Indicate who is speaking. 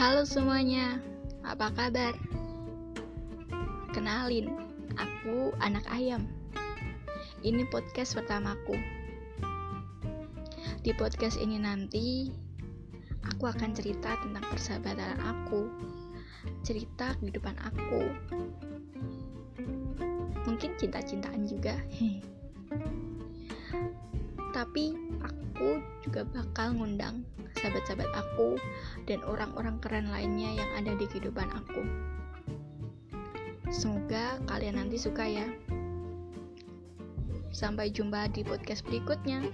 Speaker 1: Halo semuanya, apa kabar? Kenalin, aku anak ayam. Ini podcast pertamaku. Di podcast ini nanti, aku akan cerita tentang persahabatan aku, cerita kehidupan aku. Mungkin cinta-cintaan juga. Tapi juga bakal ngundang sahabat-sahabat aku dan orang-orang keren lainnya yang ada di kehidupan aku. Semoga kalian nanti suka ya. Sampai jumpa di podcast berikutnya.